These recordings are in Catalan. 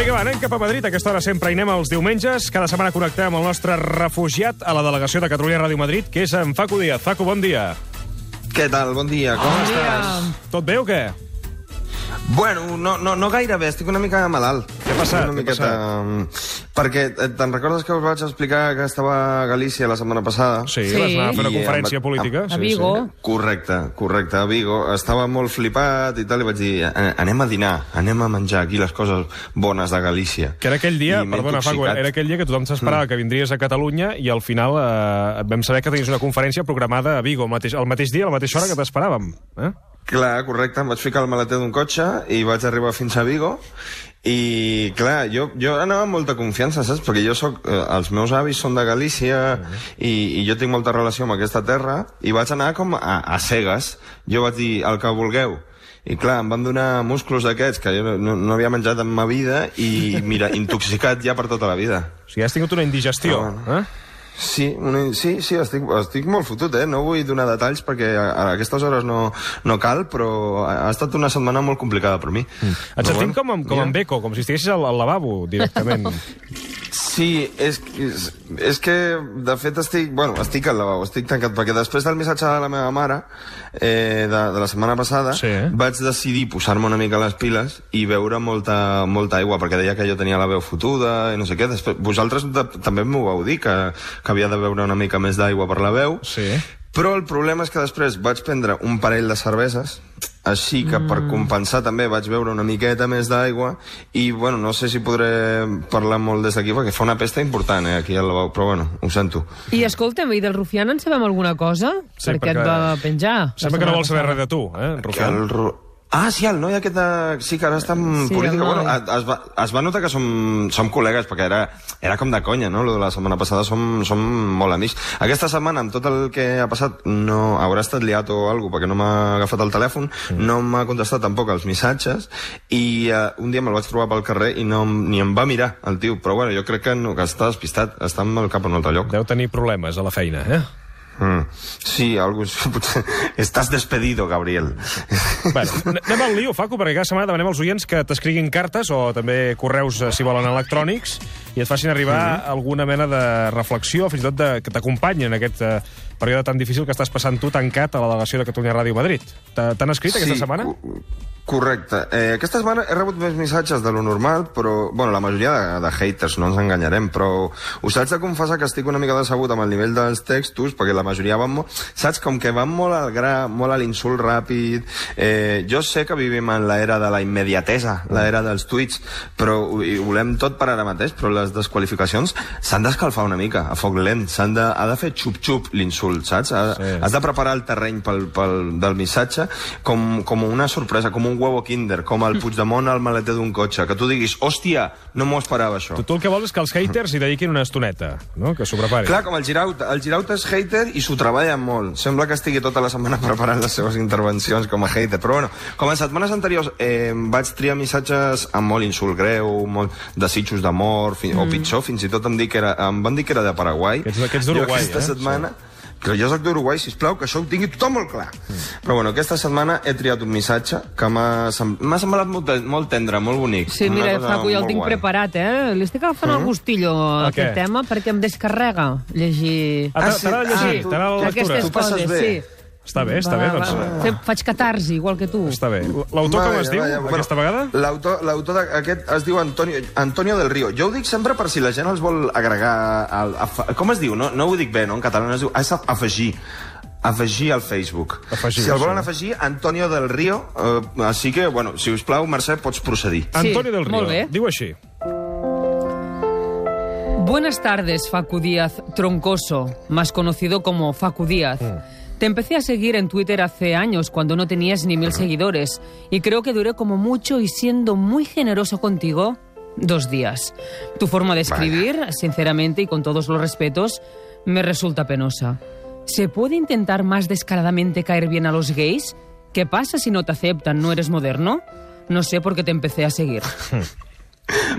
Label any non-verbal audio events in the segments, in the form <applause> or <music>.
Vinga, va, anem cap a Madrid. A aquesta hora sempre hi anem els diumenges. Cada setmana connectem amb el nostre refugiat a la delegació de Catalunya Ràdio Madrid, que és en Facu Díaz. Facu, bon dia. Què tal? Bon dia. Com Bon estàs? Tot bé o què? Bueno, no, no, no gaire bé, estic una mica malalt. Passat? Una miqueta... mm, Perquè eh, te'n recordes que us vaig explicar que estava a Galícia la setmana passada? Sí, Sí. vas anar a fer una I, eh, conferència amb- política. A Sí, Vigo. Correcte, correcte, a Vigo. Estava molt flipat i tal, i vaig dir, "A- anem a dinar, anem a menjar aquí les coses bones de Galícia. Que era aquell dia, I perdona, Facu, intoxicat. era aquell dia que tothom s'esperava que vindries a Catalunya i al final eh, vam saber que tenies una conferència programada a Vigo el mateix, el mateix dia, a la mateixa hora que t'esperàvem. Eh? Clar, correcte, em vaig ficar al maleter d'un cotxe i vaig arribar fins a Vigo i, clar, jo, jo anava amb molta confiança, saps? Perquè jo soc... Eh, els meus avis són de Galícia i, i jo tinc molta relació amb aquesta terra i vaig anar com a, a cegues. Jo vaig dir, el que vulgueu. I clar, em van donar musclos d'aquests que jo no, no havia menjat en ma vida i, mira, <laughs> intoxicat ja per tota la vida. O sigui, has tingut una indigestió. Eh? Sí, una, sí, sí, estic, estic molt fotut, eh? No vull donar detalls perquè a, a aquestes hores no, no cal, però ha, estat una setmana molt complicada per mi. Mm. Et sentim com, en- com en Beco, com si estiguessis al, al lavabo, directament. <laughs> Sí, és, és, és que, de fet, estic, bueno, estic al lavabo, estic tancat, perquè després del missatge de la meva mare, eh, de, de la setmana passada, Sí, eh? vaig decidir posar-me una mica les piles i beure molta, molta aigua, perquè deia que jo tenia la veu fotuda i no sé què. Després, vosaltres de, també m'ho vau dir, que, que havia de beure una mica més d'aigua per la veu. Sí. Però el problema és que després vaig prendre un parell de cerveses, així que per compensar també vaig beure una miqueta més d'aigua i, bueno, no sé si podré parlar molt des d'aquí perquè fa una pesta important, eh, aquí al lavabo, però bueno, ho sento. I escolta'm, i del Rufián en sabem alguna cosa? Sí, perquè, perquè et va penjar. la Sembla que no vols saber res de tu, eh, Que Rufián? el ro... Ah, sí, el noi aquest de... Sí, que ara està en Sí, política. Bueno, es va, es va notar que som, som col·legues, perquè era, era com de conya, no? Lo de la setmana passada som, som molt amics. Aquesta setmana, amb tot el que ha passat, no haurà estat liat o alguna perquè no m'ha agafat el telèfon, Mm. no m'ha contestat tampoc els missatges, i uh, un dia me'l vaig trobar pel carrer i no, ni em va mirar, el tio. Però bueno, jo crec que, no, que està despistat, està amb el cap en un altre lloc. Deu tenir problemes a la feina, eh? Mm. Sí, algú... <laughs> Potser... Estàs despedido, Gabriel. Bueno, <laughs> anem al lío, Facu, perquè cada setmana demanem als oients que t'escriguin cartes o també correus, eh, si volen, electrònics i et facin arribar alguna mena de reflexió, fins i tot de, que t'acompanyi en aquest eh, període tan difícil que estàs passant tu tancat a la delegació de Catalunya Ràdio Madrid. T'ha- T'han escrit aquesta setmana? co- Correcte. Eh, aquesta setmana he rebut més missatges de lo normal, però, bueno, la majoria de, de haters, no ens enganyarem, però us haig de confessar que estic una mica decebut amb el nivell dels textos, perquè la majoria van molt... Saps? Com que van molt al gra, molt a l'insult ràpid. Eh, jo sé que vivim en l'era de la immediatesa, l'era dels tuits, però ho volem tot per ara mateix, però les desqualificacions s'han d'escalfar una mica, a foc lent. S'han de, ha de fer xup-xup l'insult, saps? Ha, Sí. Has de preparar el terreny pel, pel, del missatge com, com una sorpresa, com un huevo kinder, com el <laughs> Puigdemont al maleter d'un cotxe, que tu diguis, hòstia, no m'ho esperava això. Tu, tu el que vols és que els haters hi dediquin una estoneta, no? Que s'ho preparin. Clar, com el Girauta. El Girauta és hater i s'ho treballa molt. Sembla que estigui tota la setmana <laughs> preparant les seves intervencions com a hater. Però bueno, com en setmanes anteriors eh, vaig triar missatges amb molt insult greu, molt desitjos d'amor, fi, o pitjor, fins i tot em, dic que era, em van dir que era de Paraguai. Que ets- que ets d'Uruguai, Jo aquesta eh? setmana... Que jo soc d'Uruguai, sisplau, que això ho tingui tothom molt clar. Mm. Però bueno, aquesta setmana he triat un missatge que m'ha sem semblat molt, molt tendre, molt bonic. Sí, Una mira, Facu, jo el tinc guai. preparat, eh? Li estic agafant el gustillo a A aquest tema perquè em descarrega llegir... Ah, Ah, sí? t'agrada llegir? Ah, tu- T'agrada la lectura? Aquestes Tu passes coses, bé. sí. Està bé, està bé, Va, doncs... va, va. Fe- Faig catarsi, igual que tu. Està bé. L'autor com es diu, vaja, bueno, aquesta vegada? L'autor l'autor d'aquest es diu Antonio, Antonio del Río. Jo ho dic sempre per si la gent els vol agregar... Al, a, com es diu? No, no ho dic bé, no? En català no es diu... És a- afegir. Afegir al Facebook. Afegir, si el volen sí. afegir, Antonio del Río. Eh, així que, bueno, si us plau, Mercè, pots procedir. Antonio del Río. molt bé. Diu així. Buenas tardes, Facu Díaz Troncoso, más conocido como Facu Díaz. Te empecé a seguir en Twitter hace años, cuando no tenías ni mil seguidores, y creo que duré como mucho y siendo muy generoso contigo, dos días. Tu forma de escribir, sinceramente y con todos los respetos, me resulta penosa. ¿Se puede intentar más descaradamente caer bien a los gays? ¿Qué pasa si no te aceptan? ¿No eres moderno? No sé por qué te empecé a seguir. <laughs>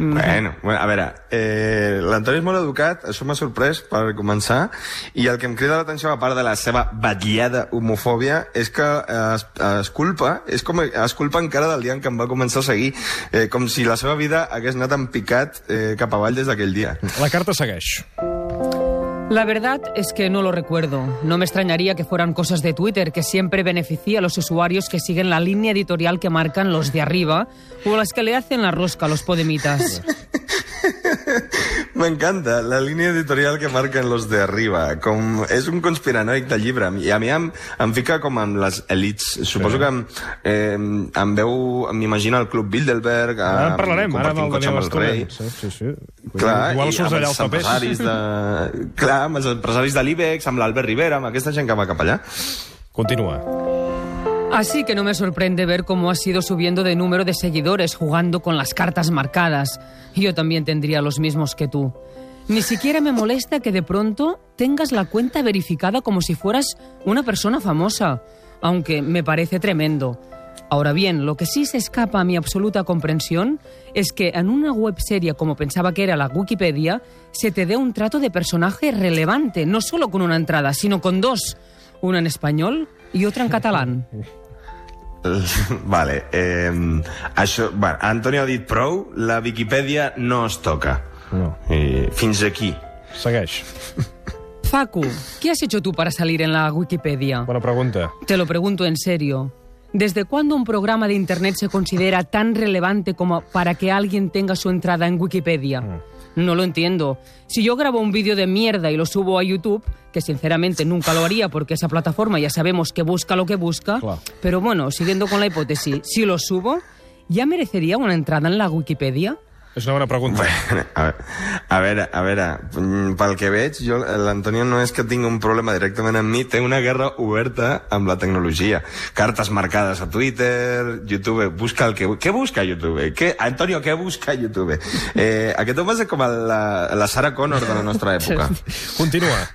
Bueno, bueno, a veure, eh, l'Antoni és molt educat, això m'ha sorprès per començar, i el que em crida l'atenció, a part de la seva batllada homofòbia, és que es, es culpa, és com es culpa encara del dia en què em va començar a seguir, eh, com si la seva vida hagués anat en picat eh, cap avall des d'aquell dia. La carta segueix. La verdad es que no lo recuerdo. No me extrañaría que fueran cosas de Twitter, que siempre beneficia a los usuarios que siguen la línea editorial que marcan los de arriba o las que le hacen la rosca a los podemitas. <laughs> M'encanta la línia editorial que marquen los de arriba. Com, és un conspiranoic de llibre. I a mi em, em fica com amb les elites. Suposo Sí. que em, eh, em veu... M'imagina el Club Bilderberg... eh, Ara en parlarem, ara amb el Daniel. Estudent. Sí, sí, sí. Clar, Igual i surts amb allà els papers. de... Clar, amb els empresaris de l'IBEX, amb l'Albert Rivera, amb aquesta gent que va cap allà. Continua. Así que no me sorprende ver cómo has ido subiendo de número de seguidores jugando con las cartas marcadas. Yo también tendría los mismos que tú. Ni siquiera me molesta que de pronto tengas la cuenta verificada como si fueras una persona famosa, aunque me parece tremendo. Ahora bien, lo que sí se escapa a mi absoluta comprensión es que en una webserie como pensaba que era la Wikipedia, se te dé un trato de personaje relevante, no solo con una entrada, sino con dos, una en español y otra en catalán. <laughs> <laughs> vale, eh, això... Bueno, Antonio ha dit prou, la Viquipèdia no es toca. No. I fins aquí. Segueix. Facu, ¿qué has hecho tú para salir en la Wikipedia? Bona pregunta. Te lo pregunto en serio. ¿Desde cuándo un programa de Internet se considera tan relevante como para que alguien tenga su entrada en Wikipedia? No lo entiendo. Si yo grabo un vídeo de mierda y lo subo a YouTube, que sinceramente nunca lo haría porque esa plataforma ya sabemos que busca lo que busca, Claro. pero bueno, siguiendo con la hipótesis, si lo subo, ¿ya merecería una entrada en la Wikipedia? És una bona pregunta. A veure, a veure, a veure, pel que veig, jo, l'Antonio no és que tingui un problema directament amb mi, té una guerra oberta amb la tecnologia. Cartes marcades a Twitter, YouTube, busca el que... Què busca YouTube? Què, Antonio, què busca YouTube? Eh, aquest home és com la, la Sarah Connor de la nostra època. <laughs> Continua.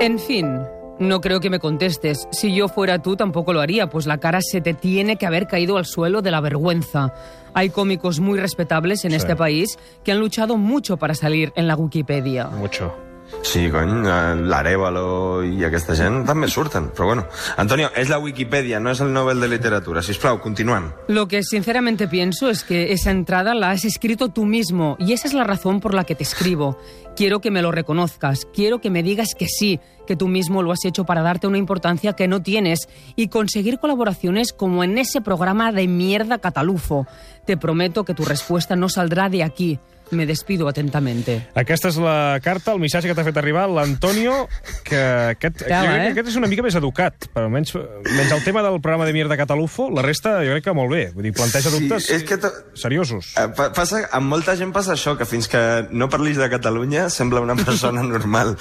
En fin, no creo que me contestes. Si yo fuera tú, tampoco lo haría, pues la cara se te tiene que haber caído al suelo de la vergüenza. Hay cómicos muy respetables en Sí. este país que han luchado mucho para salir en la Wikipedia. Mucho. Sí, cony, eh, l'Arevalo i aquesta gent també surten, però bueno. Antonio, és la Wikipedia, no és el Nobel de Literatura. Si plau, continuem. Lo que sinceramente pienso es que esa entrada la has escrito tú mismo y esa es la razón por la que te escribo. Quiero que me lo reconozcas, quiero que me digas que sí, que tú mismo lo has hecho para darte una importancia que no tienes y conseguir colaboraciones como en ese programa de mierda catalufo. Te prometo que tu respuesta no saldrá de aquí. Me despido atentamente. Aquesta és la carta, el missatge que t'ha fet arribar l'Antonio, que aquest, Tela, jo crec eh? que aquest és una mica més educat, però almenys, menys el tema del programa de Mierda Catalufo, la resta jo crec que molt bé. Vull dir, planteja dubtes és que... to- seriosos. Eh, pa- Passa, amb molta gent passa això, que fins que no parlis de Catalunya sembla una persona <laughs> normal.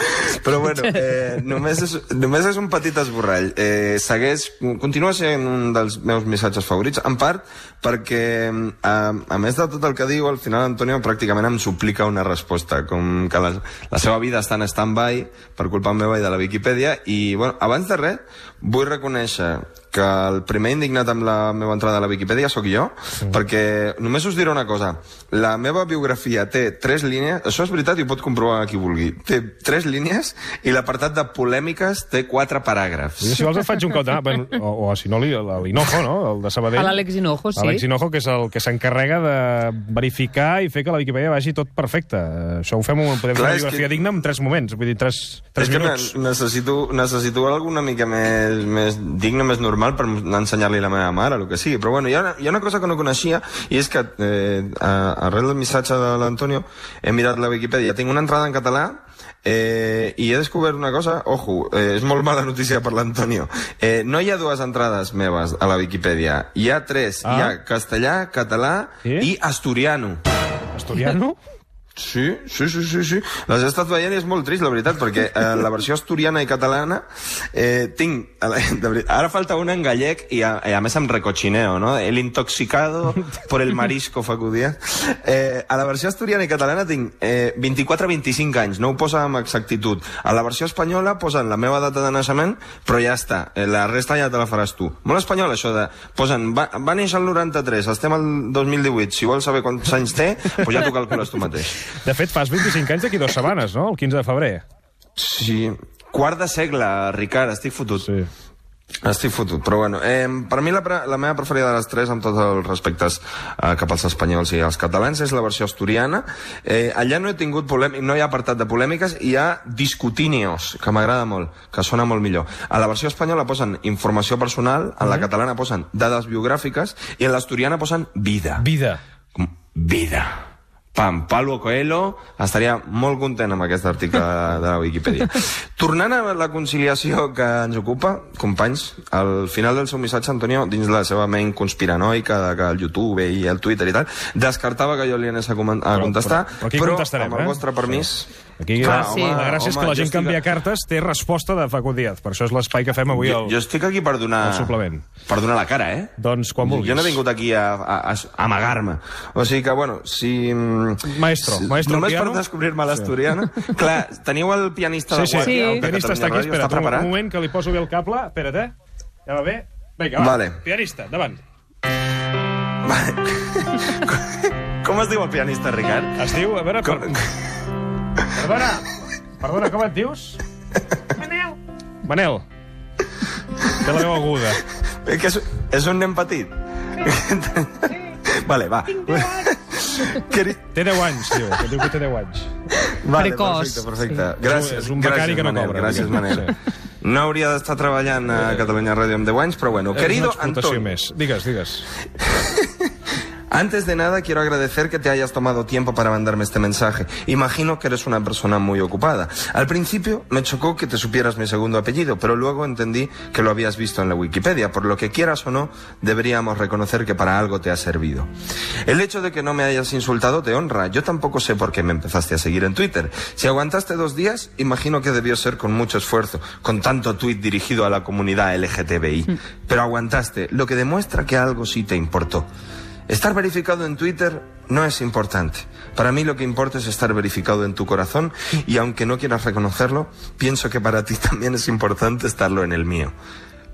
Però bueno, eh, només, és, només és un petit esborrall. Eh, segueix, continua sent un dels meus missatges favorits, en part perquè, eh, a més de tot el que diu, al final Antonio pràcticament em suplica una resposta, com que la, la seva vida està en stand-by per culpa meva i de la Viquipèdia, i bueno, abans de res, vull reconèixer que el primer indignat amb la meva entrada a la Viquipèdia sóc jo, mm. perquè només us diré una cosa. La meva biografia té tres línies, això és veritat i ho pot comprovar qui vulgui, té tres línies i l'apartat de polèmiques té quatre paràgrafs. Jo, si vols et faig un cop de... bueno, O, o si no, li- l'Hinojo, no? El de Sabadell. A l'Àlex Hinojo, sí. Àlex Hinojo, que és el que s'encarrega de verificar i fer que la Viquipèdia vagi tot perfecte. Això ho fem, podem fer una és biografia que- digna en tres moments, vull dir, tres, tres és que minuts. ne necessito, necessito alguna mica més, més digne, més normal per ensenyar-li a la meva mare, el que sigui. Però bueno, hi ha, una, hi ha una cosa que no coneixia i és que eh, a- arrel del missatge de l'Antonio he mirat la Viquipèdia. Tinc una entrada en català Eh, I he descobert una cosa, ojo, eh, és molt mala notícia per l'Antonio. Eh, no hi ha dues entrades meves a la Viquipèdia. Hi ha tres. Ah. Hi ha castellà, català Sí? i asturiano. Asturiano? Sí, sí, sí, sí, sí. Les he estat veient i és molt trist, la veritat, perquè eh, la versió asturiana i catalana eh, tinc... De ara falta una en gallec i a, i a més amb recochineo, no? El intoxicado por el marisco, Facu Díaz. Eh, a la versió asturiana i catalana tinc eh, 24-25 anys, no ho posa amb exactitud. A la versió espanyola posen la meva data de naixement, però ja està, eh, la resta ja te la faràs tu. Molt espanyol, això de... Posen, va, va néixer el 93, estem al 2018, si vols saber quants anys té, doncs ja t'ho calcules tu mateix. De fet, fas 25 anys d'aquí dues setmanes, no? El 15 de febrer. Sí, quart de segle, Ricard, estic fotut. Sí. Estic fotut, però bueno, eh, per mi la, la meva preferida de les tres, amb tots els respectes eh, cap als espanyols i als catalans, és la versió asturiana. Eh, allà no he tingut polèmic, no hi ha apartat de polèmiques, hi ha discutinios, que m'agrada molt, que sona molt millor. A la versió espanyola posen informació personal, en la catalana posen dades biogràfiques, i en l'asturiana posen vida. Vida. Vida. Pam, Paulo Coelho estaria molt content amb aquest article de, de la Wikipedia. Tornant a la conciliació que ens ocupa, companys, al final del seu missatge, Antonio, dins la seva ment conspiranoica de que el YouTube i el Twitter i tal, descartava que jo li anés a, a Però- contestar, però- però aquí contestarem, amb el eh? vostre permís... Aquí Clar, la, home, la gràcia és home, que la gent estic- que envia cartes té resposta de Facu Díaz. Per això és l'espai que fem avui Jo, al... jo estic aquí per donar... el suplement. Per donar la cara, eh? Doncs quan vulguis. Jo no he vingut aquí a, a, a, a amagar-me. O sigui que, bueno, si... mm, Maestro, si- maestro Només piano. per descobrir-me l'asturiana. <laughs> Clar, teniu el pianista Sí, de sí, guàrdia? Sí. el el pianista està aquí. Ràdio? Espera't, Està un, moment que li poso bé el cable. Espera't, eh? Ja va bé? Vinga, va. Vale. Pianista, davant. <laughs> Com es diu el pianista, Ricard? Es diu... A veure... Per... Perdona. Perdona, com et dius? Manel. Manel. Té la veu aguda. Eh, Que és, és un nen petit. <laughs> Vale, va. Queri- Té 10 anys, diu. Que diu que té 10 anys. Vale, Precoç. perfecte, perfecte. Sí. Gràcies, És un- becari gràcies, que no Manel, cobra, Gràcies. Manel. No hauria d'estar treballant a Catalunya Ràdio amb 10 anys, però bueno. És Querido Antonio, més. Digues, digues. Antes de nada, quiero agradecer que te hayas tomado tiempo para mandarme este mensaje. Imagino que eres una persona muy ocupada. Al principio me chocó que te supieras mi segundo apellido, pero luego entendí que lo habías visto en la Wikipedia. Por lo que quieras o no, deberíamos reconocer que para algo te ha servido. El hecho de que no me hayas insultado te honra. Yo tampoco sé por qué me empezaste a seguir en Twitter. Si aguantaste dos días, imagino que debió ser con mucho esfuerzo, con tanto tuit dirigido a la comunidad LGTBI. Pero aguantaste, lo que demuestra que algo sí te importó. Estar verificado en Twitter no es importante. Para mí lo que importa es estar verificado en tu corazón y aunque no quieras reconocerlo, pienso que para ti <laughs> también es importante estarlo en el mío.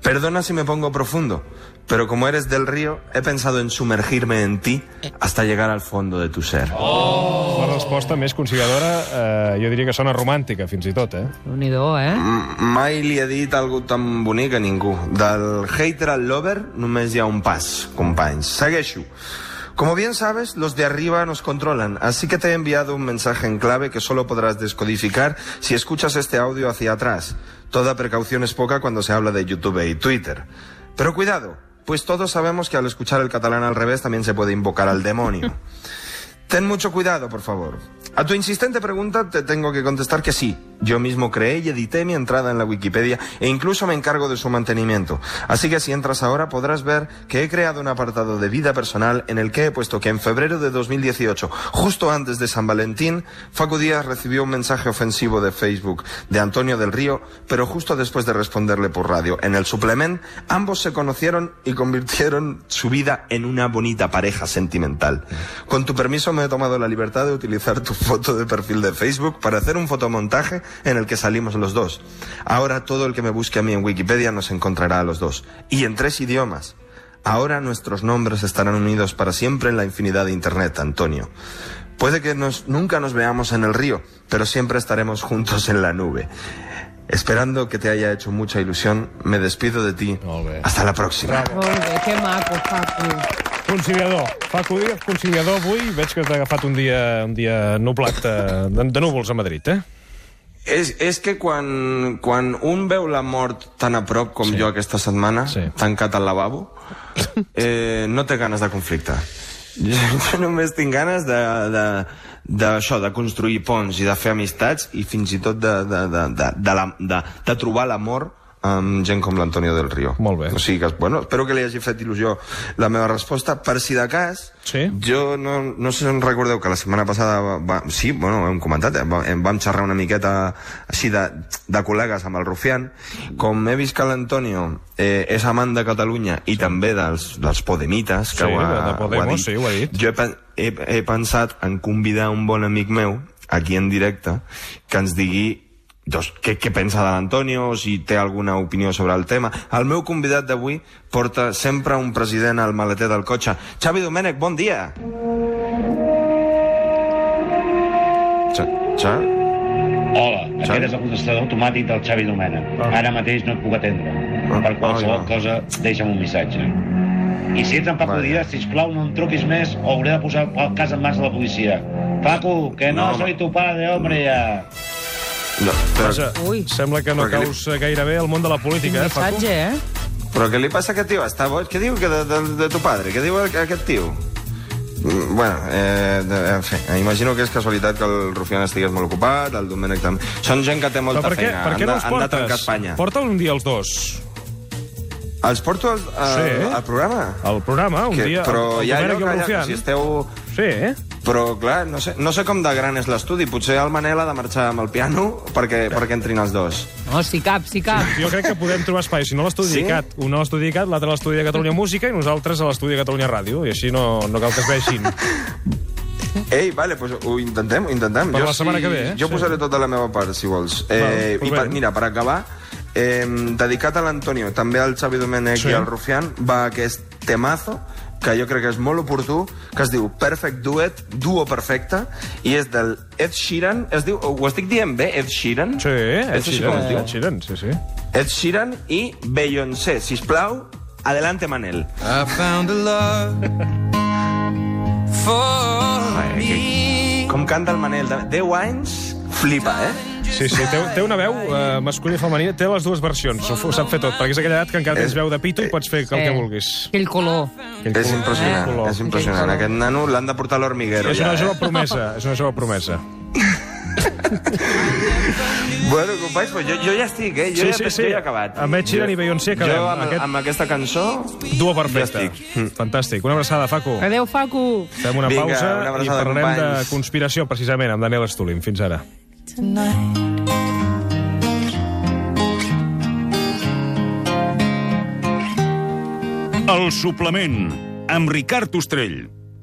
Perdona si me pongo profundo, pero como eres del río, he pensado en sumergirme en ti hasta llegar al fondo de tu ser. La resposta més conciliadora, eh, jo diria que sona romàntica, fins i tot, eh? Déu-n'hi-do, eh? M- Mai li he dit algo tan bonic a ningú. Del hater al lover només hi ha un pas, companys. Segueixo. Como bien sabes, los de arriba nos controlan, así que te he enviado un mensaje en clave que solo podrás descodificar si escuchas este audio hacia atrás. Toda precaución es poca cuando se habla de YouTube y Twitter. Pero cuidado, pues todos sabemos que al escuchar el catalán al revés también se puede invocar al demonio. <laughs> Ten mucho cuidado, por favor. A tu insistente pregunta te tengo que contestar que sí. Yo mismo creé y edité mi entrada en la Wikipedia e incluso me encargo de su mantenimiento. Así que si entras ahora podrás ver que he creado un apartado de vida personal en el que he puesto que en febrero de 2018, justo antes de San Valentín, Facu Díaz recibió un mensaje ofensivo de Facebook de Antonio del Río, pero justo después de responderle por radio. En el suplement, ambos se conocieron y convirtieron su vida en una bonita pareja sentimental. Con tu permiso me he tomado la libertad de utilizar tu foto de perfil de Facebook para hacer un fotomontaje en el que salimos los dos. Ahora todo el que me busque a mí en Wikipedia nos encontrará a los dos. Y en tres idiomas. Ahora nuestros nombres estarán unidos para siempre en la infinidad de Internet, Antonio. Puede que nos, nunca nos veamos en el río, pero siempre estaremos juntos en la nube. Esperando que te haya hecho mucha ilusión, me despido de ti. Hasta la próxima. Molt que maco, Facu. Conciliador. Facu Díaz, conciliador avui. Veig que t'ha agafat un dia, un dia nublat eh, de, de núvols a Madrid, eh? És, és que quan, quan un veu la mort tan a prop com Sí. jo aquesta setmana, Sí. tancat al lavabo, <laughs> eh, no té ganes de conflicte. Jo, <laughs> jo només tinc ganes de, de, d'això, de construir ponts i de fer amistats i fins i tot de, de, de, de, de, la, de, de trobar l'amor amb gent com l'Antonio del Río. Molt bé. O sigui que, bueno, espero que li hagi fet il·lusió la meva resposta. Per si de cas, Sí. jo no, no sé si em recordeu que la setmana passada, va, sí, bueno, hem comentat, eh, va, em vam xerrar una miqueta així de, de col·legues amb el Rufián. Com he vist que l'Antonio eh, és amant de Catalunya i també dels, dels Podemites, que Sí, ho ha, de Podemos, ho ha dit, sí, ho ha dit. jo he, he, he pensat en convidar un bon amic meu, aquí en directe, que ens digui doncs, què, què pensa de l'Antonio, si té alguna opinió sobre el tema. El meu convidat d'avui porta sempre un president al maleter del cotxe. Xavi Domènech, bon dia! Xa, Xa? Hola, Xavi? aquest és el contestador automàtic del Xavi Domènech. Ah. Ara mateix no et puc atendre. Ah, Per qualsevol ah, ja. cosa, deixa'm un missatge. I si ets en Paco. Díaz, sisplau, no em truquis més o hauré de posar el cas en mans de la policia. Paco, que no, No, soy tu padre, hombre, ya. No, però, Vaja, Ui. sembla que no Perquè li- caus gaire bé al món de la política, eh, Facu? Missatge, eh? però què li passa a aquest tio? Està boig? Què diu que de, de, de tu padre? Què diu aquest tio? Mm, Bueno, eh, de- en fi, imagino que és casualitat que el Rufián estigués molt ocupat, el Domènec també. Són gent que té molta Però per què, feina. per què han, no de, els han de tancar portes? Espanya. Porta'l un dia els dos. Els porto al, a, Sí. al programa? Al programa, un Que- dia... però el, el allò Domènec i que, el hi ha, Rufián. si esteu... Sí, eh? Però, clar, no sé, no sé com de gran és l'estudi. Potser el Manel ha de marxar amb el piano perquè, perquè entrin els dos. No, si cap, si cap. Jo crec que podem trobar espai. Si no l'estudi Sí? dedicat, un a l'estudi dedicat, l'altre a l'estudi de Catalunya Música i nosaltres a l'estudi de Catalunya Ràdio. I així no, no cal que es vegin. Ei, vale, pues ho intentem, ho intentem. Per jo la setmana que ve, eh? Jo Sí. posaré tota la meva part, si vols. Val, Eh, I per, mira, per acabar, eh, dedicat a l'Antonio, també al Xavi Domènech Sí. i al Rufián, va aquest temazo que jo crec que és molt oportú, que es diu Perfect Duet, duo perfecte, i és del Ed Sheeran, es diu, ho estic dient bé, Ed Sheeran? Sí, Ed És així com Sheeran, es diu? Ed Sheeran, sí, sí. Ed Sheeran i Beyoncé. Sisplau, adelante, Manel. I found a love for Ai, que, com canta el Manel. De 10 anys, flipa, eh? Sí, sí, té, té una veu eh, masculina i femenina, té les dues versions, ho, ho sap fer tot, perquè és aquella edat que encara tens veu de pito i pots fer el que Eh, vulguis. Aquell color. Aquell És color. impressionant, Color. és impressionant. Aquest nano l'han de portar a l'hormiguero. És ja, una jove eh? promesa, és una jove promesa. <laughs> Bueno, companys, pues jo, jo ja estic, eh? Jo, Sí, ja, sí, jo sí. ja he acabat. Amb Ed Sheeran Jo- i Beyoncé acabem. Jo amb, Aquest- amb aquesta cançó... Duo perfecte. Ja estic. Fantàstic. Una abraçada, Facu. Adéu, Facu. Fem una Vinga, pausa una i parlarem de companys. conspiració, precisament, amb Daniel Estulin. Fins ara. El suplement amb Ricard Ostrell.